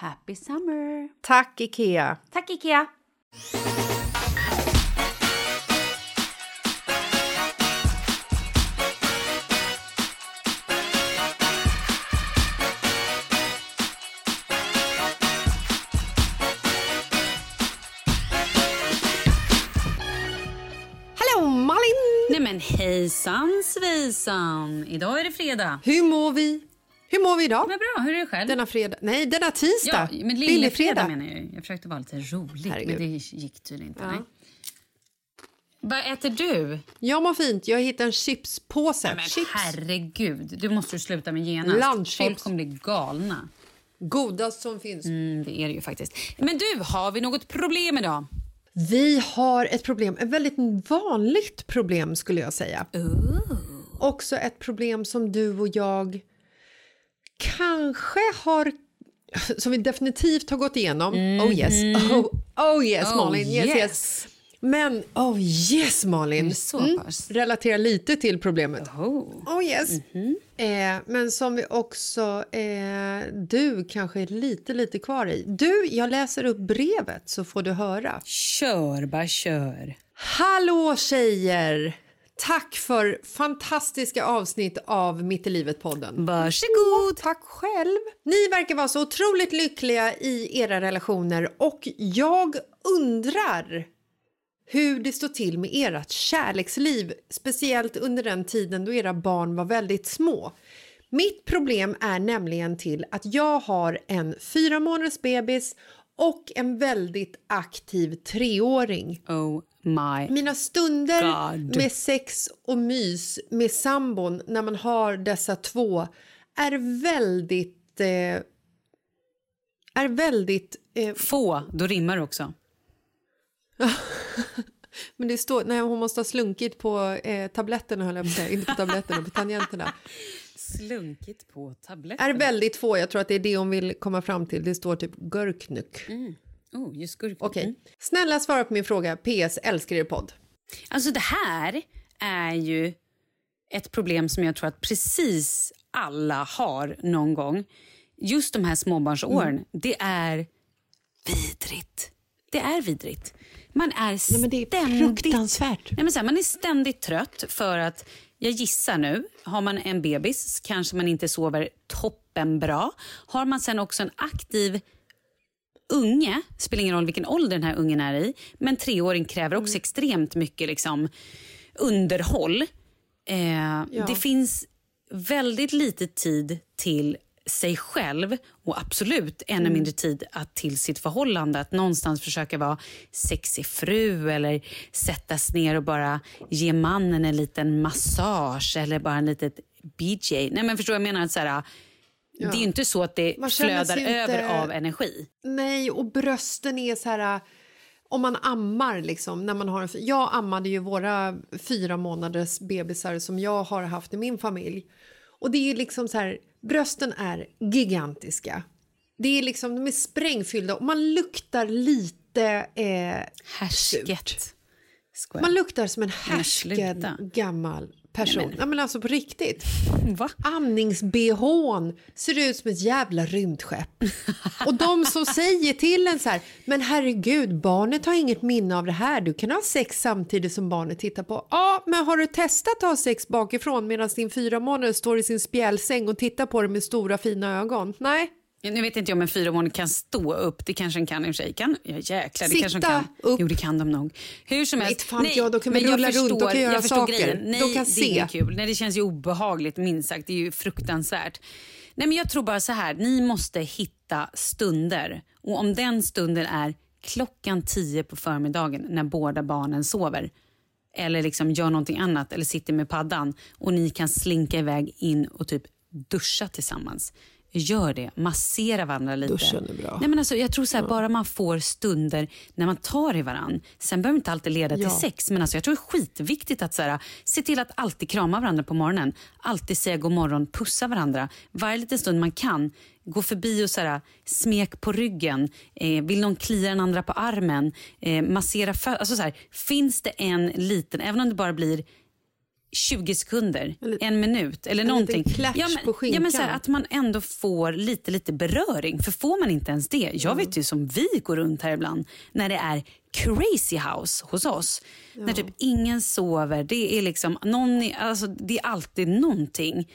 Happy summer! Tack, Ikea! Tack Ikea! Nej men hejsan svejsan! Idag är det fredag. Hur mår vi? Hur mår vi idag? Men bra, hur är det själv? Denna fredag? Nej, denna tisdag. Ja, men lillefredag menar jag. Jag försökte vara lite rolig, Herregud. men det gick tydligen inte. Ja. Nej. Vad äter du? Jag mår fint. Jag hittade en chipspåse. Men Chips. herregud, du måste ju sluta med genast. Landchips. Folk kommer bli galna. Godast som finns. Mm, det är det ju faktiskt. Men du, har vi något problem idag? Vi har ett problem, ett väldigt vanligt problem skulle jag säga. Också ett problem som du och jag kanske har som vi definitivt har gått igenom. Oh yes, oh, oh yes Oh, Malin, yes, yes. yes. Men oh yes Malin, pass? relaterar lite till problemet. Oh. Oh yes. Eh, men som vi också, eh, du kanske är lite, lite kvar i. Du, jag läser upp brevet så får du höra. Kör, bara kör. Hallå tjejer! Tack för fantastiska avsnitt av Mitt i livet-podden. Varsågod. Tack själv. Ni verkar vara så otroligt lyckliga i era relationer och jag undrar hur det står till med ert kärleksliv, speciellt under den tiden då era barn var väldigt små. Mitt problem är nämligen till att jag har en fyra månaders bebis och en väldigt aktiv treåring. Oh my Mina stunder God. med sex och mys med sambon när man har dessa två är väldigt... Eh, är väldigt... Eh, Få, då rimmar det också. men det står... Nej, hon måste ha slunkit på eh, tabletterna, höll jag på att säga. Inte på tabletterna, på tangenterna. Slunkit på tabletten. Är väldigt få. Jag tror att det är det hon vill komma fram till. Det står typ görknuk. Oh, just gurka. Okej. Mm. Snälla svara på min fråga. PS. Älskar er podd. Alltså det här är ju ett problem som jag tror att precis alla har någon gång. Just de här småbarnsåren, Mm. det är vidrigt. Det är vidrigt. Man är Nej, men det är ständigt... fruktansvärt. Nej, men så här, man är ständigt trött för att, jag gissar nu, har man en bebis kanske man inte sover toppenbra. Har man sen också en aktiv unge, spelar ingen roll vilken ålder den här ungen är i, men treåring kräver också extremt mycket liksom, underhåll. Eh, Det finns väldigt lite tid till sig själv och absolut ännu mindre tid att till sitt förhållande. Att någonstans försöka vara sexig fru eller sättas ner och bara ge mannen en liten massage eller bara en litet BJ. Nej men förstår jag menar? Att så här, Det är inte så att det flödar inte- över av energi. Nej, och brösten är så här... Om man ammar, liksom, när man har en, jag ammade ju våra fyra månaders bebisar som jag har haft i min familj. Och det är liksom så här, brösten är gigantiska. Det är liksom, de är sprängfyllda och man luktar lite... Eh, Härsket. Man luktar som en sluta. gammal person. Nej, men- Ja, men alltså på riktigt. Va? Amnings-bhn ser ut som ett jävla rymdskepp. Och de som säger till en så här, men herregud, barnet har inget minne av det här. Du kan ha sex samtidigt som barnet tittar på. Ja, men har du testat att ha sex bakifrån medan din fyra månader står i sin spjälsäng och tittar på dig med stora fina ögon? Nej. Nu vet inte jag om en fyramåning kan stå upp. Det kanske den kan i och för sig. Kan, ja, jäklar, det Sitta kanske de kan. upp. Jo, det kan de nog. Hur som helst. Inte fan jag, då kan vi jag rulla runt och förstår- kan göra jag förstår saker. Grejen. Nej, De kan det se. är kul. Nej, det känns ju obehagligt, minst sagt. Det är ju fruktansvärt. Nej, men jag tror bara så här. Ni måste hitta stunder. Och om den stunden är klockan tio på förmiddagen när båda barnen sover eller liksom gör någonting annat eller sitter med paddan och ni kan slinka iväg in och typ duscha tillsammans. Gör det, massera varandra lite. Duschen är bra. Nej, men alltså, jag tror så här, bara man får stunder när man tar i varann. Sen behöver det inte alltid leda Ja. till sex, men alltså, jag tror det är skitviktigt att så här, se till att alltid krama varandra på morgonen. Alltid säga god morgon, pussa varandra. Varje liten stund man kan, gå förbi och så här, smek på ryggen. Eh, vill någon klia den andra på armen? Eh, massera fö- alltså, så här, Finns det en liten, även om det bara blir 20 sekunder, en minut eller en någonting. klatsch ja, men, på skinkan. ja, men så här, Att man ändå får lite, lite beröring. För får man inte ens det, jag vet ju som vi går runt här ibland, när det är crazy house hos oss. När typ ingen sover, det är liksom, någon, är- alltså, det är alltid någonting.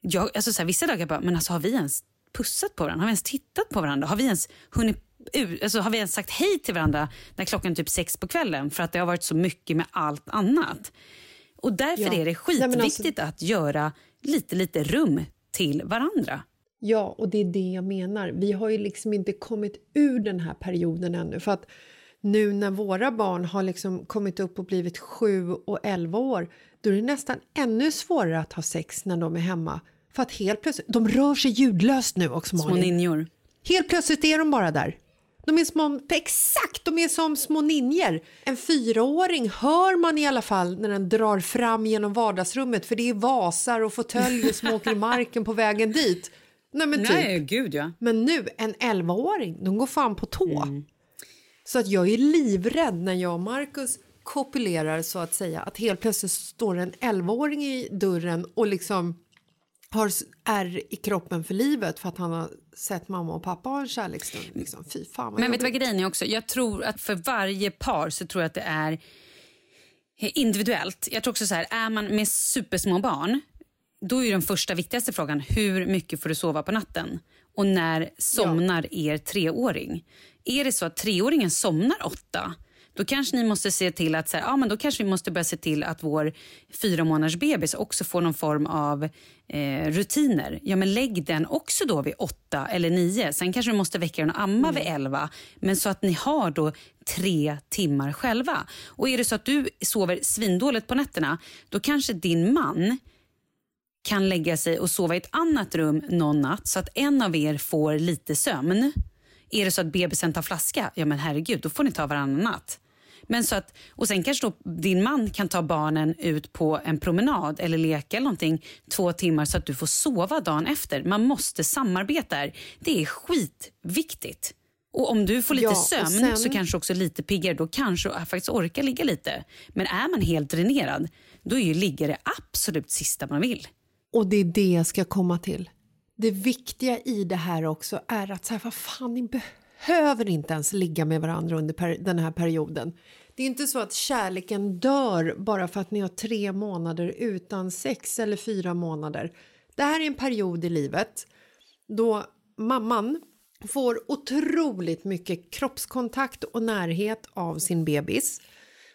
Jag, alltså, så här, vissa dagar bara, men alltså har vi ens pussat på varandra? Har vi ens tittat på varandra? Har vi ens hunnit alltså, har vi ens sagt hej till varandra när klockan är typ sex på kvällen? För att det har varit så mycket med allt annat. Och därför Ja. är det Nej, skitviktigt alltså- att göra lite, lite rum till varandra. Ja, och det är det jag menar. Vi har ju liksom inte kommit ur den här perioden ännu. För att nu när våra barn har liksom kommit upp och blivit 7 och 11 år då är det nästan ännu svårare att ha sex när de är hemma. För att helt plötsligt, de rör sig ljudlöst nu också Små Malin. ninjor. Helt plötsligt är de bara där. De är små, exakt, de är som små ninjor. En fyraåring hör man i alla fall när den drar fram genom vardagsrummet för det är vasar och fåtöljer som åker i marken på vägen dit. Nej men typ. Nej, gud ja. Men nu, en 11-åring, de går fan på tå. Så att jag är livrädd när jag och Marcus kopulerar så att säga. Att helt plötsligt står en 11-åring i dörren och liksom har är i kroppen för livet för att han har sett mamma och pappa ha en kärleksstund. Liksom. Fy fan Men vet du vad grejen är också? Jag tror att för varje par så tror jag att det är individuellt. Jag tror också så här, är man med supersmå barn, då är den första viktigaste frågan hur mycket får du sova på natten? Och när somnar er treåring? Är det så att treåringen somnar åtta, Då kanske ni måste se till att så här, ja, men då kanske vi måste börja se till att vår fyra månaders bebis också får någon form av eh, rutiner. Ja, men lägg den också då vid åtta eller nio. Sen kanske du måste väcka den och amma vid elva. Men så att ni har då tre timmar själva. Och är det så att du sover svindåligt på nätterna, då kanske din man kan lägga sig och sova i ett annat rum någon natt så att en av er får lite sömn. Är det så att bebisen tar flaska, ja men herregud, då får ni ta varannan natt. Men så att, och sen kanske då din man kan ta barnen ut på en promenad eller leka eller någonting två timmar så att du får sova dagen efter. Man måste samarbeta här. Det är skitviktigt. Och om du får lite Ja, sömn sen- så kanske också lite piggare. Då kanske du faktiskt orkar ligga lite. Men är man helt dränerad, då är ju ligga det absolut sista man vill. Och det är det jag ska komma till. Det viktiga i det här också är att så här, vad fan, ni behöver behöver inte ens ligga med varandra under per, den här perioden. Det är inte så att kärleken dör bara för att ni har tre månader utan sex eller fyra månader. Det här är en period i livet då mamman får otroligt mycket kroppskontakt och närhet av sin bebis.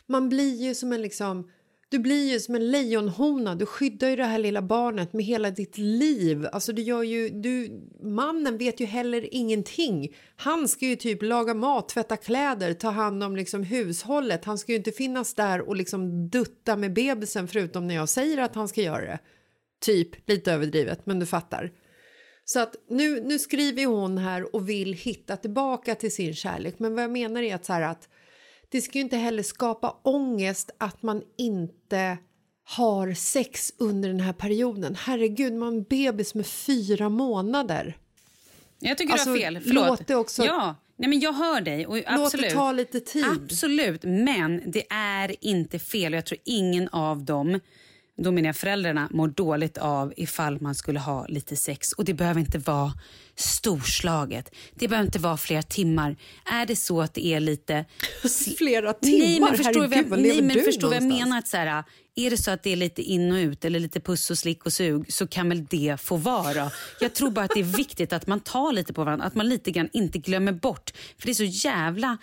Man blir ju som en liksom du blir ju som en lejonhona, du skyddar ju det här lilla barnet med hela ditt liv. Alltså du gör ju, du, mannen vet ju heller ingenting. Han ska ju typ laga mat, tvätta kläder, ta hand om liksom hushållet. Han ska ju inte finnas där och liksom dutta med bebisen förutom när jag säger att han ska göra det. Typ, lite överdrivet, men du fattar. Så att nu, nu skriver hon här och vill hitta tillbaka till sin kärlek. Men vad jag menar är att, så här att det ska ju inte heller skapa ångest att man inte har sex under den här perioden. Herregud, man har en bebis med fyra månader. Jag tycker Alltså, du har fel. Förlåt. låt det också- Ja, nej, men jag hör dig. Och Låt absolut. det ta lite tid. Absolut, men det är inte fel. Och Jag tror ingen av dem, då menar jag föräldrarna, mår dåligt av ifall man skulle ha lite sex. Och det behöver inte vara storslaget. Det behöver inte vara flera timmar. Är det så att det är lite... Flera timmar? Nej, men förstår vad Herregud, var nej, men förstår vad jag menar? Att så här, är det så att det är lite in och ut eller lite puss och slick och sug så kan väl det få vara. Jag tror bara att det är viktigt att man tar lite på varandra, att man lite grann inte glömmer bort. För det är så jävla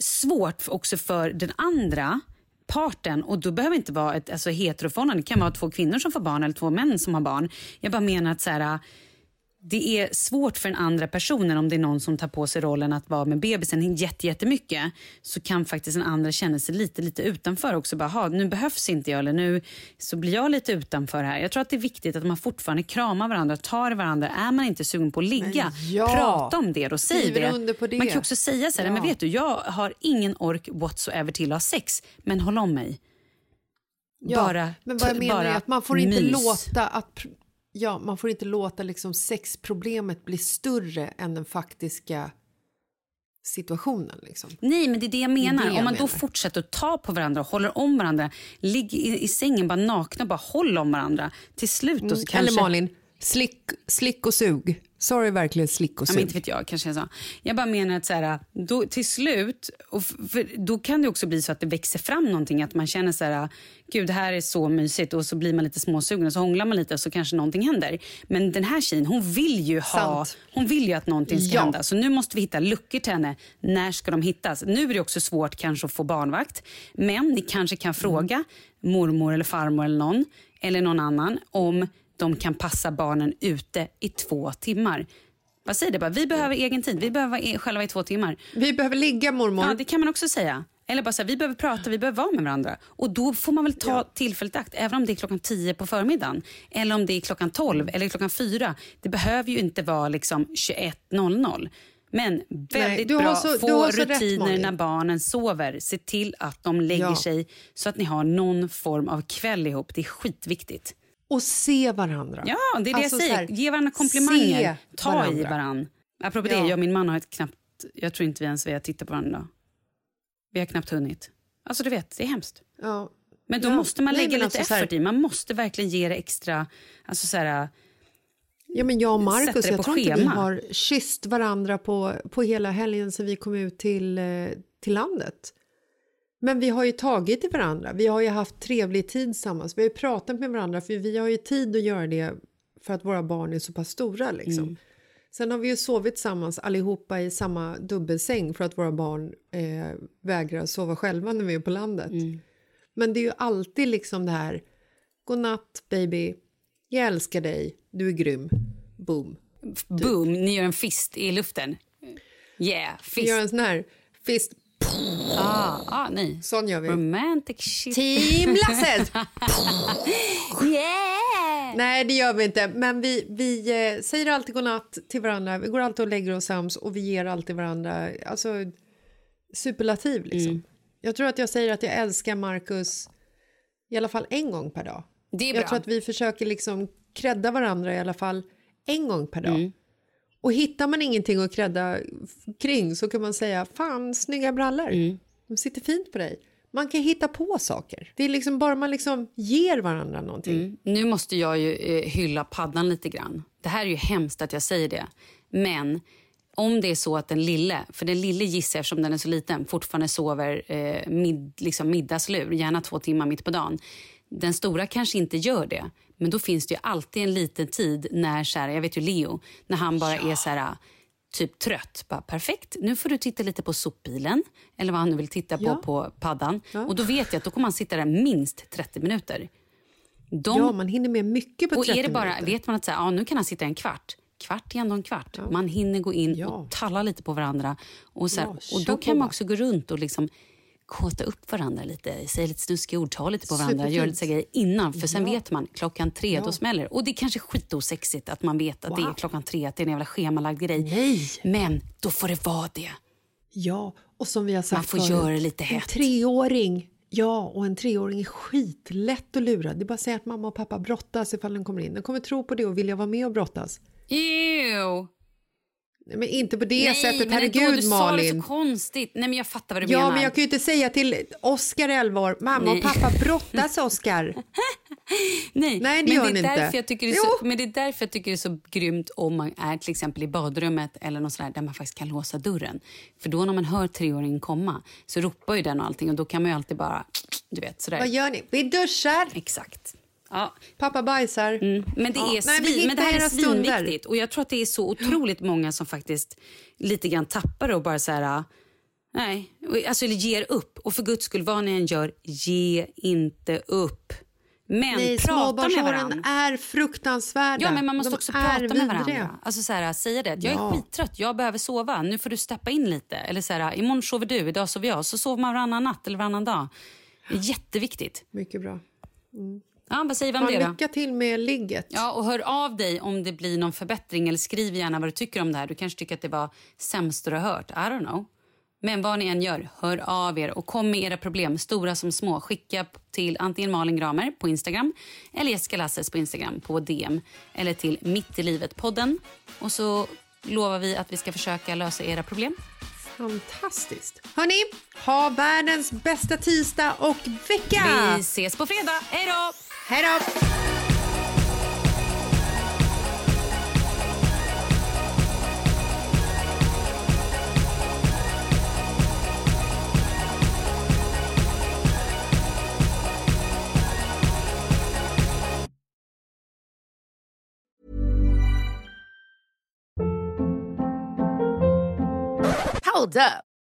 svårt också för den andra parten och då behöver det inte vara ett alltså, heteroförhållande. Det kan vara två kvinnor som får barn eller två män som har barn. Jag bara menar att så här, det är svårt för den andra personen om det är någon som tar på sig rollen att vara med bebisen jätte- jättemycket så kan faktiskt den andra känna sig lite, lite utanför också. Bara, "Ha, nu behövs inte jag eller nu så blir jag lite utanför här. Jag tror att det är viktigt att man fortfarande kramar varandra, tar varandra. Är man inte sugen på att ligga, ja! prata om det och säg det. det. Man kan också säga så här, Ja. men vet du, jag har ingen ork whatsoever till att ha sex, men håll om mig. Ja, bara, men vad jag menar bara är att man får inte mys. låta att ja, man får inte låta liksom sexproblemet bli större än den faktiska situationen. Liksom. Nej, men det är det jag menar. Det det Om man jag då menar. fortsätter att ta på varandra och håller om varandra, ligg i, i sängen bara nakna och bara håll om varandra. Till slut då så kanske... Mm, Eller Malin, slick, slick och sug. Sorry, verkligen slick och Ja, men sug. inte vet jag, kanske jag sa. Jag bara menar att så här, då, till slut, och då kan det också bli så att det växer fram någonting. Att man känner så här, gud det här är så mysigt och så blir man lite småsugen och så hånglar man lite och så kanske någonting händer. Men den här tjejen, hon vill ju ha, Sant. hon vill ju att någonting ska Ja. hända. Så nu måste vi hitta luckor till henne. När ska de hittas? Nu är det också svårt kanske att få barnvakt. Men ni kanske kan fråga mormor eller farmor eller någon, eller någon annan om de kan passa barnen ute i två timmar. Vad säger det bara? Vi behöver egen tid. Vi behöver vara själva i två timmar. Vi behöver ligga mormor. Ja, det kan man också säga. Eller bara säga, vi behöver prata, vi behöver vara med varandra. Och då får man väl ta tillfället i akt, även om det är klockan 10 på förmiddagen. Eller om det är klockan 12 eller klockan 4. Det behöver ju inte vara liksom 21.00. Men väldigt har bra, så- få så rätt, rutiner Malin. när barnen sover. Se till att de lägger Ja. sig så att ni har någon form av kväll ihop. Det är skitviktigt. Och se varandra. Ja, det är det Alltså jag säger. här, Ge varandra komplimanger. Ta i varandra. varandra. Apropå Ja. det, jag och min man har ett knappt... Jag tror inte vi ens vi har tittat på varandra. Vi har knappt hunnit. Alltså du vet, det är hemskt. Ja. Men då Ja. måste man Nej, lägga men lite alltså så här- effort i. Man måste verkligen ge det extra... Alltså så här, Ja, men jag och Markus, jag tror inte vi schema. har kysst varandra på, på hela helgen sen vi kom ut till, eh, till landet. Men vi har ju tagit i varandra. Vi har ju haft trevlig tid tillsammans. Vi har ju pratat med varandra för vi har ju tid att göra det för att våra barn är så pass stora. Liksom. Mm. Sen har vi ju sovit tillsammans allihopa i samma dubbelsäng för att våra barn eh, vägrar sova själva när vi är på landet. Mm. Men det är ju alltid liksom det här Godnatt baby, jag älskar dig, du är grym, boom. Boom, ni gör en fist i luften. Yeah, Vi fist. gör en sån här fist, Ah, ah, nej. sån gör vi. Romantic shit. Team Lasset! Yeah! Nej, det gör vi inte. Men vi, vi eh, säger alltid godnatt till varandra. Vi går alltid och lägger oss sams och vi ger alltid varandra alltså, superlativ. Liksom. Mm. Jag tror att jag säger att jag älskar Marcus i alla fall en gång per dag. Det är Jag bra. tror att vi försöker liksom credda varandra i alla fall en gång per dag. Mm. Och hittar man ingenting att credda f- kring så kan man säga fan snygga brallor. Mm. De sitter fint på dig. Man kan hitta på saker. Det är liksom bara man liksom ger varandra någonting. Mm. Nu måste jag ju eh, hylla paddan lite grann. Det här är ju hemskt att jag säger det. Men om det är så att den lille, för den lille gissar eftersom den är så liten, fortfarande sover eh, mid, liksom middagslur, gärna två timmar mitt på dagen. Den stora kanske inte gör det, men då finns det ju alltid en liten tid när, så här, jag vet ju Leo, när han bara är så här typ trött. Bara, Perfekt, nu får du titta lite på sopbilen eller vad han nu vill titta på Ja. på paddan. Och då vet jag att då kommer han sitta där minst 30 minuter. De, Ja, man hinner med mycket på och 30 är det bara, minuter. vet man att så här, ja, nu kan han sitta en kvart, kvart är ändå en kvart. Man hinner gå in Ja. och talla lite på varandra. Och, så här, Ja, och då kan man också gå runt och liksom kåta upp varandra lite, säga lite snuskiga ord, ta lite på varandra, Superfint. göra lite grejer innan. För sen Ja. vet man, klockan tre, Ja. då smäller. Och det är kanske skitosexigt att man vet att det är Wow. klockan tre, att det är en jävla schemalagd grej. Nej! Men då får det vara det. Ja, och som vi har sagt Man får förut, göra det lite En hett. treåring, ja, och en treåring är skitlätt att lura. Det är bara att säga att mamma och pappa brottas ifall den kommer in. Den kommer tro på det och vilja vara med och brottas. Ew. Men inte på det Nej, sättet, men ändå, herregud du sa det Malin. så konstigt. Nej, men jag fattar vad du Ja, menar. men jag kan ju inte säga till Oscar 11 år, mamma Nej. och pappa brottas Oscar. Nej, Nej, det men gör det är därför inte. Jag tycker det är så, men det är därför jag tycker det är så grymt om man är till exempel i badrummet eller något sådär, där man faktiskt kan låsa dörren. För då när man hör treåringen komma så ropar ju den och allting och då kan man ju alltid bara, du vet sådär. Vad gör ni? Vi duschar, Exakt. Ja, pappa bajsar. mm. men, det Ja, är nej, men svin, det här är svinviktigt. Och jag tror att det är så otroligt många som faktiskt lite grann tappar och bara så här, nej, alltså ger upp. Och för guds skull, vad ni än gör, ge inte upp. Men Nej, prata med varandra. är fruktansvärda. Ja, men man måste De också prata med varandra. Alltså så här, säga det. Jag är Ja. skittrött, jag behöver sova. Nu får du steppa in lite. Eller så här, imorgon sover du, idag sover jag. Så sover man varannan natt eller varannan dag. Det är jätteviktigt. Mycket bra. Ja, vad säger vi om det då? lycka till med ligget. Ja, och hör av dig om det blir någon förbättring eller skriv gärna vad du tycker om det här. Du kanske tycker att det var sämst du har hört. I don't know. Men vad ni än gör, hör av er och kom med era problem, stora som små. Skicka till antingen Malin Gramer på Instagram eller Jessica Lasses på Instagram på DM eller till Mitt i livet-podden. Och så lovar vi att vi ska försöka lösa era problem. Fantastiskt. Hörni, ha världens bästa tisdag och vecka! Vi ses på fredag. Hej då! Hej då! Hold up.